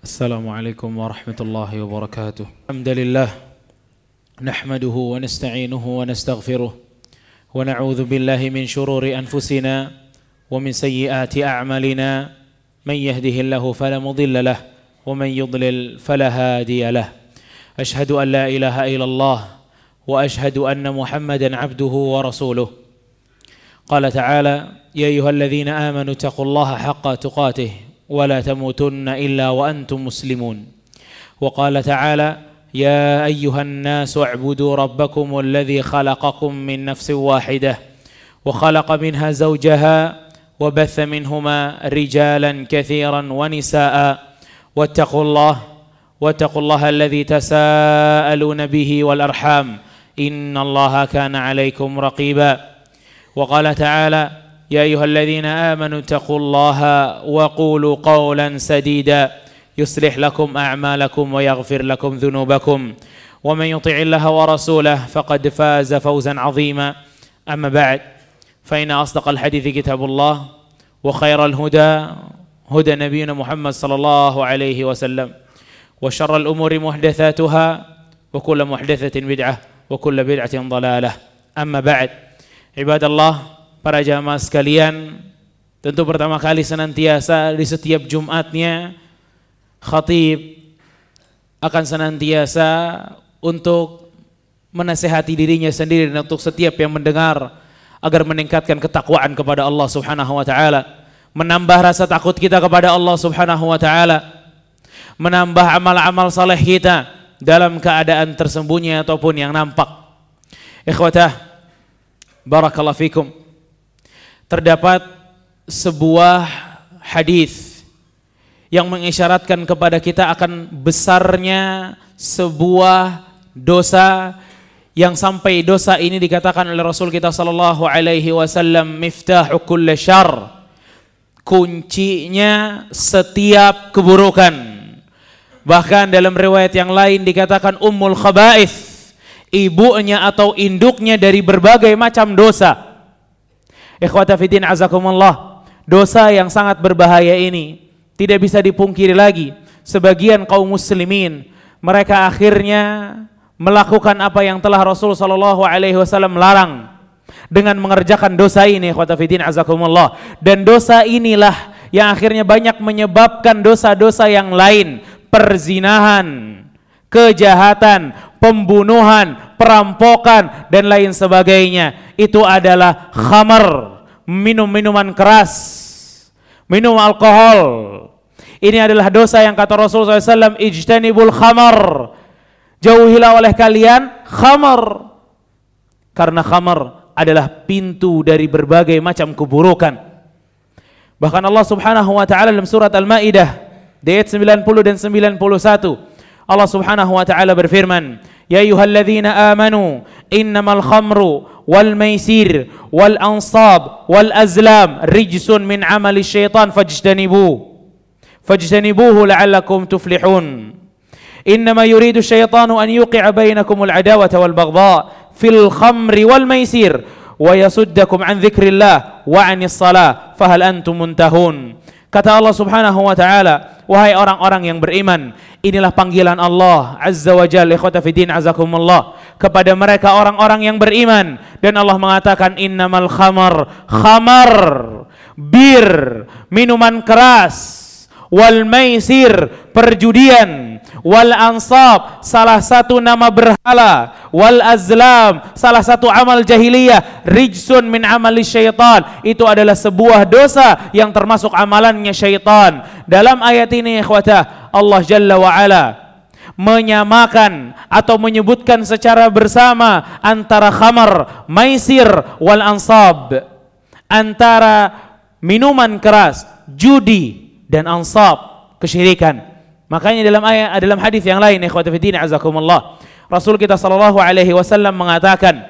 السلام عليكم ورحمة الله وبركاته. الحمد لله نحمده ونستعينه ونستغفره ونعوذ بالله من شرور أنفسنا ومن سيئات أعمالنا. من يهده الله فلا مضل له ومن يضلل فلا هادي له. أشهد أن لا إله إلا الله وأشهد أن محمدا عبده ورسوله. قال تعالى يا أيها الذين آمنوا اتقوا الله حق تقاته ولا تموتن إلا وأنتم مسلمون. وقال تعالى يا أيها الناس اعبدوا ربكم الذي خلقكم من نفس واحدة وخلق منها زوجها وبث منهما رجالا كثيرا ونساء. واتقوا الله واتقوا الله الذي تساءلون به والأرحام. إن الله كان عليكم رقيبا. وقال تعالى يا أيها الذين آمنوا اتقوا الله وقولوا قولا سديدا يصلح لكم أعمالكم ويغفر لكم ذنوبكم ومن يطع الله ورسوله فقد فاز فوزا عظيما أما بعد فإن أصدق الحديث كتاب الله وخير الهدى هدى نبينا محمد صلى الله عليه وسلم وشر الأمور محدثاتها وكل محدثة بدعة وكل بدعة ضلالة أما بعد عباد الله para jamaah sekalian tentu pertama kali senantiasa di setiap Jumatnya khatib akan senantiasa untuk menasehati dirinya sendiri dan untuk setiap yang mendengar agar meningkatkan ketakwaan kepada Allah Subhanahu wa taala, menambah rasa takut kita kepada Allah Subhanahu wa taala, menambah amal-amal saleh kita dalam keadaan tersembunyi ataupun yang nampak. Ikhwatah, barakallahu fikum terdapat sebuah hadis yang mengisyaratkan kepada kita akan besarnya sebuah dosa yang sampai dosa ini dikatakan oleh Rasul kita sallallahu alaihi wasallam miftahu kulli syarr. Kuncinya setiap keburukan. Bahkan dalam riwayat yang lain dikatakan ummul khaba'ith ibunya atau induknya dari berbagai macam dosa Ikhwata fiddin azakumullah. Dosa yang sangat berbahaya ini tidak bisa dipungkiri lagi. Sebagian kaum muslimin mereka akhirnya melakukan apa yang telah Rasul sallallahu alaihi wasallam larang dengan mengerjakan dosa ini ikhwata fiddin azakumullah. Dan dosa inilah yang akhirnya banyak menyebabkan dosa-dosa yang lain, perzinahan, kejahatan, pembunuhan, perampokan dan lain sebagainya. Itu adalah khamar, minum minuman keras, minum alkohol. Ini adalah dosa yang kata Rasulullah SAW, ijtanibul khamar. Jauhilah oleh kalian khamar. Karena khamar adalah pintu dari berbagai macam keburukan. Bahkan Allah Subhanahu wa taala dalam surat Al-Maidah ayat 90 dan 91 Allah Subhanahu wa taala berfirman, "Ya ayyuhalladzina amanu, إنما الخمر والميسير والأنصاب والأزلام رجس من عمل الشيطان فاجتنبوه. فاجتنبوه لعلكم تفلحون. إنما يريد الشيطان أن يوقع بينكم العداوة والبغضاء في الخمر والميسير ويصدكم عن ذكر الله وعن الصلاة فهل أنتم منتهون؟ Kata Allah Subhanahu wa taala, wahai orang-orang yang beriman, inilah panggilan Allah Azza wa Jalla ikhwata fiddin azakumullah kepada mereka orang-orang yang beriman. Dan Allah mengatakan innamal khamar khamar bir minuman keras wal maisir perjudian wal ansab salah satu nama berhala. Wal azlam salah satu amal jahiliyah. Rijsun min amali syaitan. Itu adalah sebuah dosa yang termasuk amalannya syaitan. Dalam ayat ini ikhwata Allah jalla wa ala menyamakan atau menyebutkan secara bersama antara khamar maisir wal ansab. Antara minuman keras judi dan ansab kesyirikan Makanya dalam ayat dalam hadis yang lain ikhwati fillah azakumullah Rasul kita sallallahu alaihi wasallam mengatakan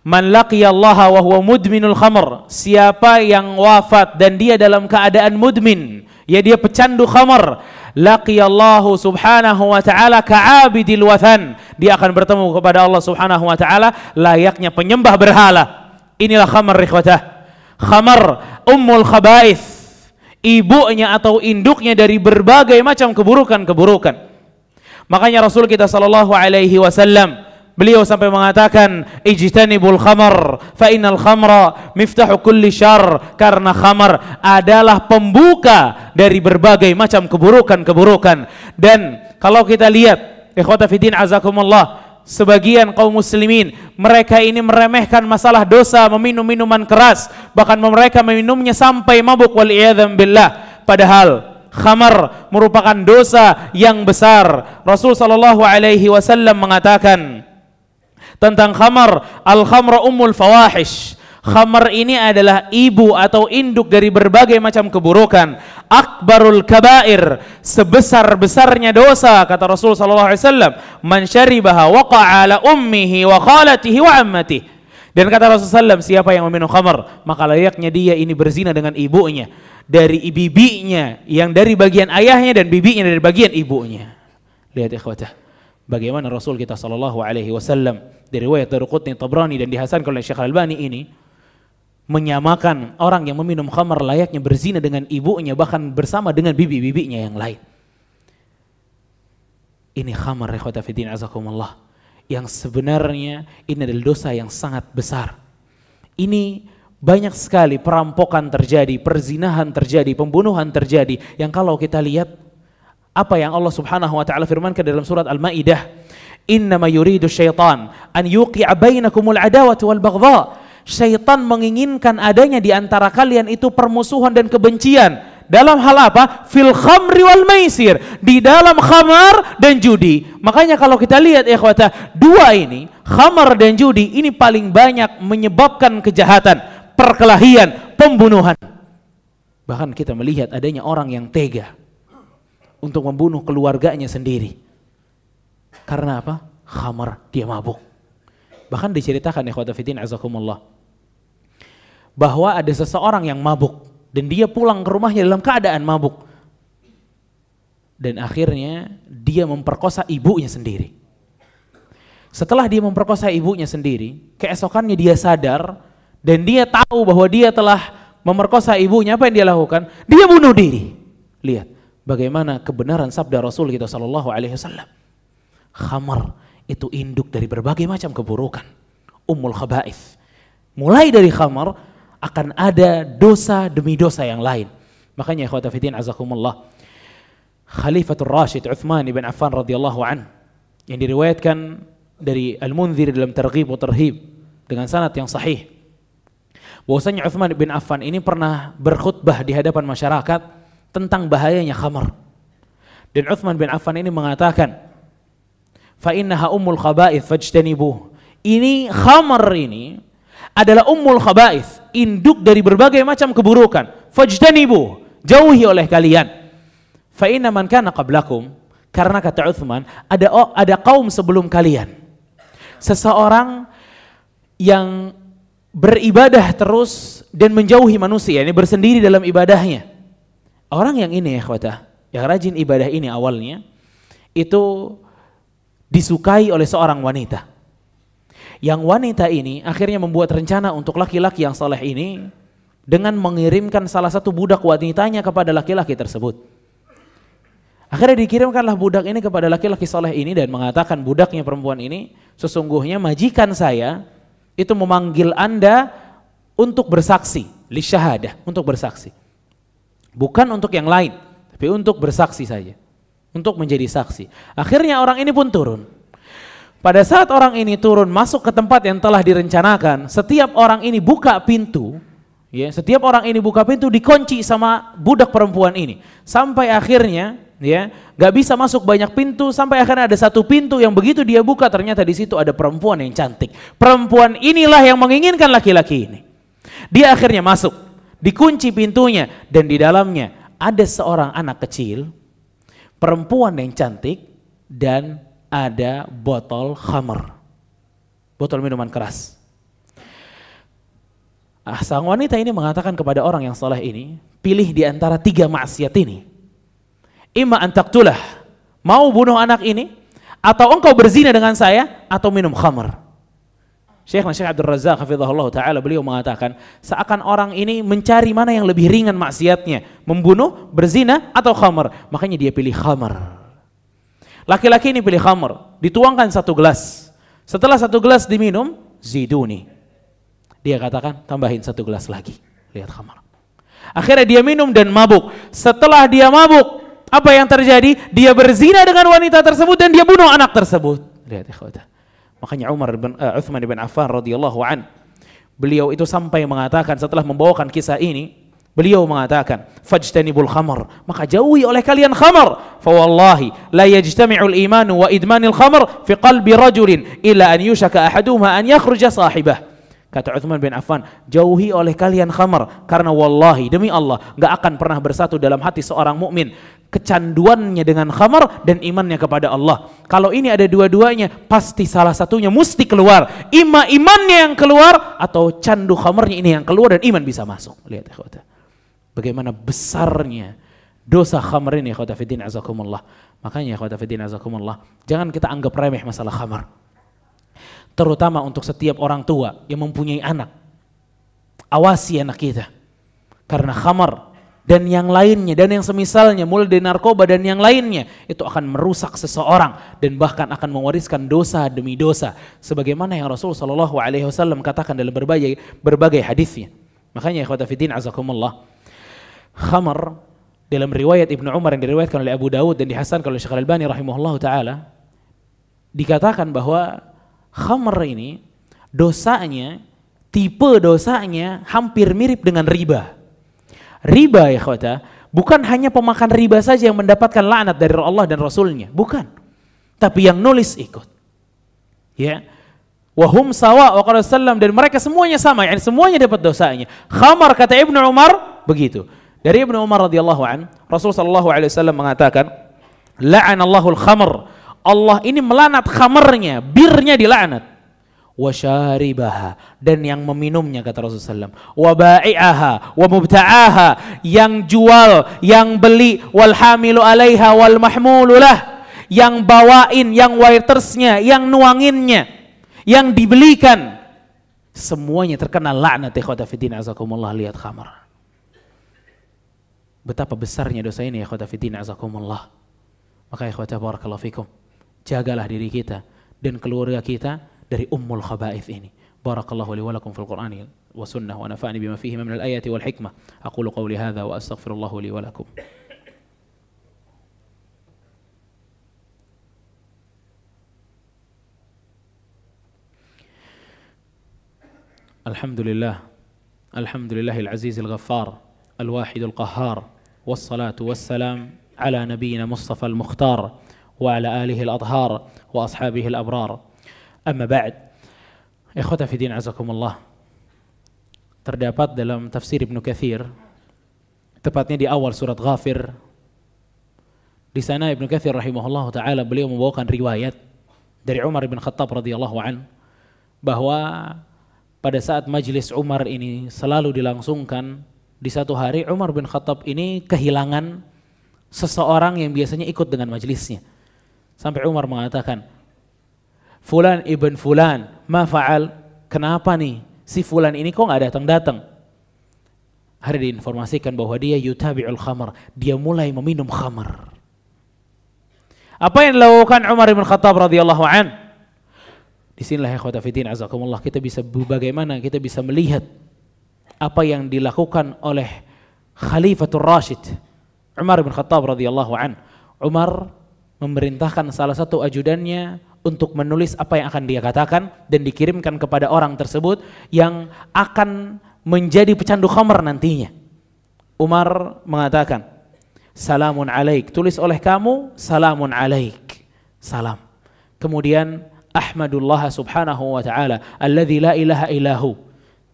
Man laqiya Allah wa huwa mudminul khamr. Siapa yang wafat dan dia dalam keadaan mudmin ya dia pecandu khamr laqiya Allah subhanahu wa ta'ala ka'abidil wathan. Dia akan bertemu kepada Allah subhanahu wa ta'ala layaknya penyembah berhala. Inilah khamr ikhwatah. Khamr ummul khaba'ith ibunya atau induknya dari berbagai macam keburukan-keburukan. Makanya Rasul kita sallallahu alaihi wasallam beliau sampai mengatakan ijtanibul khamar fa innal khamra miftahu kulli syarr karena khamar adalah pembuka dari berbagai macam keburukan-keburukan dan kalau kita lihat ikhwata fiddin azakumullah sebagian kaum muslimin mereka ini meremehkan masalah dosa meminum minuman keras bahkan mereka meminumnya sampai mabuk wal billah. Padahal khamar merupakan dosa yang besar. Rasul sallallahu alaihi wasallam mengatakan tentang khamar al khamra ummul fawahish Khamar ini adalah ibu atau induk dari berbagai macam keburukan. Akbarul kabair, sebesar-besarnya dosa kata Rasul sallallahu alaihi wasallam, man syaribaha waqa'a ala ummihi wa khalatihi wa ammatihi. Dan kata Rasulullah SAW, siapa yang meminum khamar, maka layaknya dia ini berzina dengan ibunya. Dari bibinya, yang dari bagian ayahnya dan bibinya dari bagian ibunya. Lihat ikhwatah. Bagaimana Rasul kita sallallahu alaihi wasallam dari riwayat Daruqutni Tabrani dan dihasankan oleh Syekh Al-Albani ini menyamakan orang yang meminum khamar layaknya berzina dengan ibunya bahkan bersama dengan bibi-bibinya yang lain. Ini khamar ikhwata fiddin azakumullah yang sebenarnya ini adalah dosa yang sangat besar. Ini banyak sekali perampokan terjadi, perzinahan terjadi, pembunuhan terjadi yang kalau kita lihat apa yang Allah Subhanahu wa taala firmankan dalam surat Al-Maidah, "Innama yuridu syaitan an yuqi'a bainakumul adawati wal baghdha." Syaitan menginginkan adanya di antara kalian itu permusuhan dan kebencian. Dalam hal apa? Fil khamri wal maisir. Di dalam khamar dan judi. Makanya kalau kita lihat ya ikhwata, dua ini, khamar dan judi ini paling banyak menyebabkan kejahatan, perkelahian, pembunuhan. Bahkan kita melihat adanya orang yang tega untuk membunuh keluarganya sendiri. Karena apa? Khamar, dia mabuk. Bahkan diceritakan ikhwata fitin azakumullah bahwa ada seseorang yang mabuk dan dia pulang ke rumahnya dalam keadaan mabuk. Dan akhirnya dia memperkosa ibunya sendiri. Setelah dia memperkosa ibunya sendiri, keesokannya dia sadar dan dia tahu bahwa dia telah memerkosa ibunya. Apa yang dia lakukan? Dia bunuh diri. Lihat bagaimana kebenaran sabda Rasul kita Shallallahu Alaihi Wasallam. Khamar itu induk dari berbagai macam keburukan. Ummul khaba'ith. Mulai dari khamar akan ada dosa demi dosa yang lain. Makanya ikhwata fiddin azakumullah. Khalifatul Rashid Uthman ibn Affan radhiyallahu an yang diriwayatkan dari Al-Munzir dalam Targhib wa Tarhib dengan sanad yang sahih. Bahwasanya Uthman bin Affan ini pernah berkhutbah di hadapan masyarakat tentang bahayanya khamar. Dan Uthman bin Affan ini mengatakan, "Fa innaha ummul khaba'ith fajtanibuh." Ini khamar ini adalah ummul khaba'ith induk dari berbagai macam keburukan. Fajtanibu, jauhi oleh kalian. Fa inna man kana qablakum, karena kata Uthman, ada ada kaum sebelum kalian. Seseorang yang beribadah terus dan menjauhi manusia, ini bersendiri dalam ibadahnya. Orang yang ini ya khawatah, yang rajin ibadah ini awalnya, itu disukai oleh seorang wanita yang wanita ini akhirnya membuat rencana untuk laki-laki yang soleh ini dengan mengirimkan salah satu budak wanitanya kepada laki-laki tersebut. Akhirnya dikirimkanlah budak ini kepada laki-laki soleh ini dan mengatakan budaknya perempuan ini sesungguhnya majikan saya itu memanggil anda untuk bersaksi, li syahadah, untuk bersaksi. Bukan untuk yang lain, tapi untuk bersaksi saja. Untuk menjadi saksi. Akhirnya orang ini pun turun. Pada saat orang ini turun masuk ke tempat yang telah direncanakan, setiap orang ini buka pintu, ya, setiap orang ini buka pintu dikunci sama budak perempuan ini. Sampai akhirnya, ya, nggak bisa masuk banyak pintu sampai akhirnya ada satu pintu yang begitu dia buka ternyata di situ ada perempuan yang cantik. Perempuan inilah yang menginginkan laki-laki ini. Dia akhirnya masuk, dikunci pintunya dan di dalamnya ada seorang anak kecil, perempuan yang cantik dan ada botol khamar. Botol minuman keras. Ah, sang wanita ini mengatakan kepada orang yang soleh ini, pilih di antara tiga maksiat ini. Ima antaktulah, mau bunuh anak ini, atau engkau berzina dengan saya, atau minum khamar. Syekh Syekh Abdul Razak hafizahullah taala beliau mengatakan seakan orang ini mencari mana yang lebih ringan maksiatnya, membunuh, berzina atau khamar. Makanya dia pilih khamar. Laki-laki ini pilih khamar, dituangkan satu gelas. Setelah satu gelas diminum, ziduni. Dia katakan tambahin satu gelas lagi. Lihat khamar. Akhirnya dia minum dan mabuk. Setelah dia mabuk, apa yang terjadi? Dia berzina dengan wanita tersebut dan dia bunuh anak tersebut. Lihat ikhwata. Makanya Umar bin uh, Uthman bin Affan radhiyallahu an beliau itu sampai mengatakan setelah membawakan kisah ini beliau mengatakan fajtanibul khamar. Maka jauhi oleh kalian khamar. Fa wallahi la yajtami'ul iman wa idmanil khamar fi qalbi rajulin illa an yushaka ahaduhuma an yakhruja sahibah Kata Uthman bin Affan, jauhi oleh kalian khamar karena wallahi demi Allah nggak akan pernah bersatu dalam hati seorang mukmin kecanduannya dengan khamar dan imannya kepada Allah. Kalau ini ada dua-duanya, pasti salah satunya mesti keluar. Ima imannya yang keluar atau candu khamarnya ini yang keluar dan iman bisa masuk. Lihat ya Bagaimana besarnya dosa khamar ini ikhwata fiddin. Makanya ikhwata fiddin jangan kita anggap remeh masalah khamar. Terutama untuk setiap orang tua yang mempunyai anak. Awasi anak kita. Karena khamar dan yang lainnya dan yang semisalnya mulai dari narkoba dan yang lainnya itu akan merusak seseorang dan bahkan akan mewariskan dosa demi dosa sebagaimana yang Rasul Shallallahu alaihi wasallam katakan dalam berbagai berbagai hadisnya. Makanya ikhwata fiddin azakumullah. Khamar dalam riwayat Ibnu Umar yang diriwayatkan oleh Abu Dawud dan dihasankan oleh Syekh Al-Albani rahimahullah taala dikatakan bahwa khamar ini dosanya tipe dosanya hampir mirip dengan riba. Riba ya khawata, bukan hanya pemakan riba saja yang mendapatkan laknat dari Allah dan Rasulnya, bukan. Tapi yang nulis ikut. Ya. Wahum sawa wa sallam dan mereka semuanya sama, yani semuanya dapat dosanya. Khamar kata Ibnu Umar begitu. Dari Ibnu Umar radhiyallahu an, Rasul sallallahu alaihi wasallam mengatakan, "La'anallahu al-khamr." Allah ini melanat khamarnya, birnya dilaknat. Wasyaribaha dan yang meminumnya kata Rasulullah SAW wa ba'i'aha wa mubta'aha yang jual yang beli wal hamilu alaiha wal mahmulu lah. Yang bawain yang waitersnya yang nuanginnya yang dibelikan. Semuanya terkena laknat ikhwata fiddin azakumullah lihat khamar. Betapa besarnya dosa ini ikhwata fiddin azakumullah. Maka ikhwata barakallahu fikum jagalah diri kita dan keluarga kita dari ummul khaba'ith ini. Barakallahu li wa lakum fil Qur'ani wa sunnah wa nafa'ani bima fihi min al-ayati wal hikmah. Aqulu qawli hadha wa astaghfirullahu li wa lakum. الحمد لله الحمد لله العزيز الغفار الواحد القهار والصلاة والسلام على نبينا مصطفى المختار وعلى آله الأطهار وأصحابه الأبرار Amma ba'd. Ikhwata fi din azakumullah. Terdapat dalam tafsir Ibnu Katsir tepatnya di awal surat Ghafir di sana Ibnu Katsir rahimahullah taala beliau membawakan riwayat dari Umar bin Khattab radhiyallahu an bahwa pada saat majlis Umar ini selalu dilangsungkan di satu hari Umar bin Khattab ini kehilangan seseorang yang biasanya ikut dengan majlisnya. Sampai Umar mengatakan, Fulan ibn Fulan, ma fa'al? Kenapa nih? Si Fulan ini kok nggak datang-datang? Hari diinformasikan bahwa dia yutabi'ul khamar. Dia mulai meminum khamar. Apa yang dilakukan Umar bin Khattab radhiyallahu an? Di sinilah ya fitin azakumullah kita bisa bagaimana kita bisa melihat apa yang dilakukan oleh Khalifatul Rashid Umar bin Khattab radhiyallahu an. Umar memerintahkan salah satu ajudannya untuk menulis apa yang akan dia katakan dan dikirimkan kepada orang tersebut yang akan menjadi pecandu khamar nantinya. Umar mengatakan, Salamun alaik, tulis oleh kamu, salamun alaik. Salam. Kemudian Ahmadullah subhanahu wa ta'ala, alladzi la ilaha ilahu.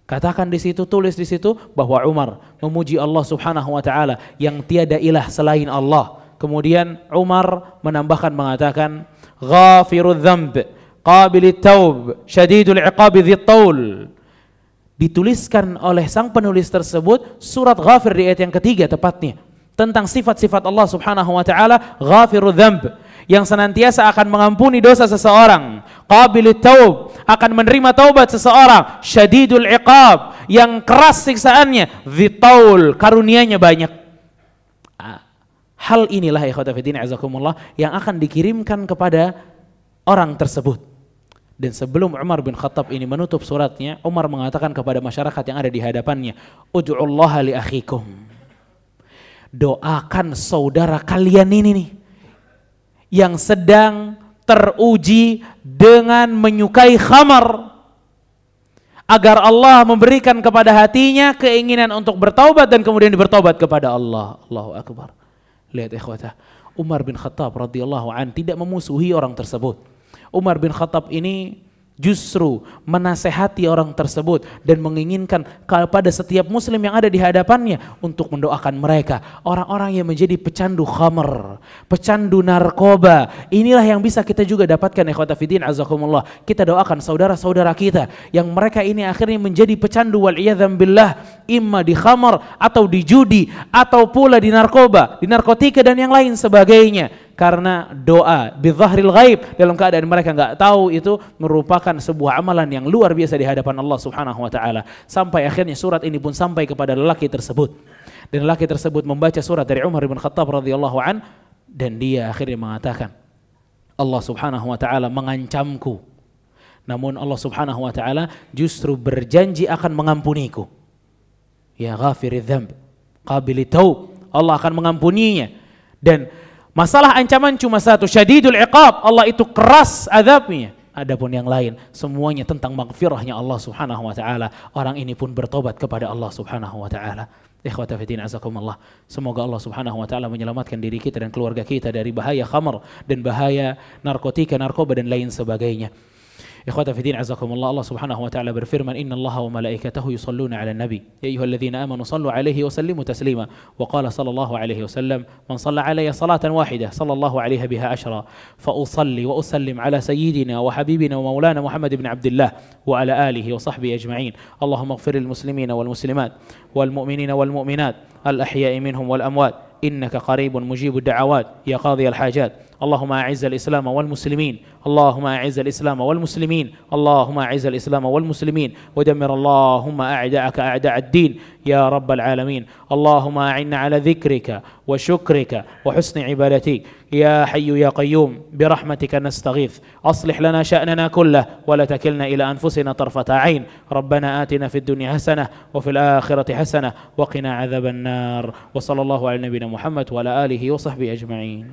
Katakan di situ, tulis di situ bahwa Umar memuji Allah subhanahu wa ta'ala yang tiada ilah selain Allah. Kemudian Umar menambahkan mengatakan, ghafirudz dzamb qabilit taub syadidul iqabi taul. Dituliskan oleh sang penulis tersebut surat Ghafir di ayat yang ketiga tepatnya tentang sifat-sifat Allah Subhanahu wa taala ghafirudz dzamb yang senantiasa akan mengampuni dosa seseorang, qabilit taub, akan menerima taubat seseorang, syadidul iqab, yang keras siksaannya, dzitaul, karunianya banyak. Hal inilah ikhwata fiddin azakumullah yang akan dikirimkan kepada orang tersebut. Dan sebelum Umar bin Khattab ini menutup suratnya, Umar mengatakan kepada masyarakat yang ada di hadapannya, "Ud'ullaha li akhikum." Doakan saudara kalian ini nih yang sedang teruji dengan menyukai khamar agar Allah memberikan kepada hatinya keinginan untuk bertaubat dan kemudian bertobat kepada Allah. Allahu akbar. Lihat ikhwata, Umar bin Khattab radhiyallahu an tidak memusuhi orang tersebut. Umar bin Khattab ini justru menasehati orang tersebut dan menginginkan kepada setiap muslim yang ada di hadapannya untuk mendoakan mereka. Orang-orang yang menjadi pecandu khamr pecandu narkoba inilah yang bisa kita juga dapatkan ikhwata fiddin azakumullah. Kita doakan saudara-saudara kita yang mereka ini akhirnya menjadi pecandu wal billah imma di khamr atau di judi atau pula di narkoba di narkotika dan yang lain sebagainya karena doa bizahril ghaib dalam keadaan mereka nggak tahu itu merupakan sebuah amalan yang luar biasa di hadapan Allah Subhanahu wa taala. Sampai akhirnya surat ini pun sampai kepada lelaki tersebut. Dan lelaki tersebut membaca surat dari Umar bin Khattab radhiyallahu an dan dia akhirnya mengatakan Allah Subhanahu wa taala mengancamku. Namun Allah Subhanahu wa taala justru berjanji akan mengampuniku. Ya ghafiridz dzamb qabili taub Allah akan mengampuninya. Dan Masalah ancaman cuma satu, syadidul iqab. Allah itu keras azabnya. Adapun yang lain semuanya tentang maghfirahnya Allah Subhanahu wa taala. Orang ini pun bertobat kepada Allah Subhanahu wa taala. Ikhwata fiddin azakumullah. Semoga Allah Subhanahu wa taala menyelamatkan diri kita dan keluarga kita dari bahaya khamr dan bahaya narkotika, narkoba dan lain sebagainya. إخواتي في دين عزكم الله. الله سبحانه وتعالى برفرمن إن الله وملائكته يصلون على النبي. يا أيها الذين آمنوا صلوا عليه وسلموا تسليما. وقال صلى الله عليه وسلم من صلى علي صلاة واحدة صلى الله عليها بها عشرا فأصلي وأسلم على سيدنا وحبيبنا ومولانا محمد بن عبد الله وعلى آله وصحبه أجمعين. اللهم اغفر للمسلمين والمسلمات والمؤمنين والمؤمنات الأحياء منهم والأموات. إنك قريب مجيب الدعوات يا قاضي الحاجات. اللهم أعز الإسلام والمسلمين. اللهم أعز الإسلام والمسلمين. اللهم أعز الإسلام والمسلمين. ودمر اللهم أعداءك أعداء الدين. يا رب العالمين. اللهم أعنا على ذكرك وشكرك وحسن عبادتك. يا حي يا قيوم برحمتك نستغيث. أصلح لنا شأننا كله ولا تكلنا إلى أنفسنا طرفة عين. ربنا آتنا في الدنيا حسنة وفي الآخرة حسنة وقنا عذاب النار. وصلى الله على نبينا محمد وعلى آله وصحبه أجمعين.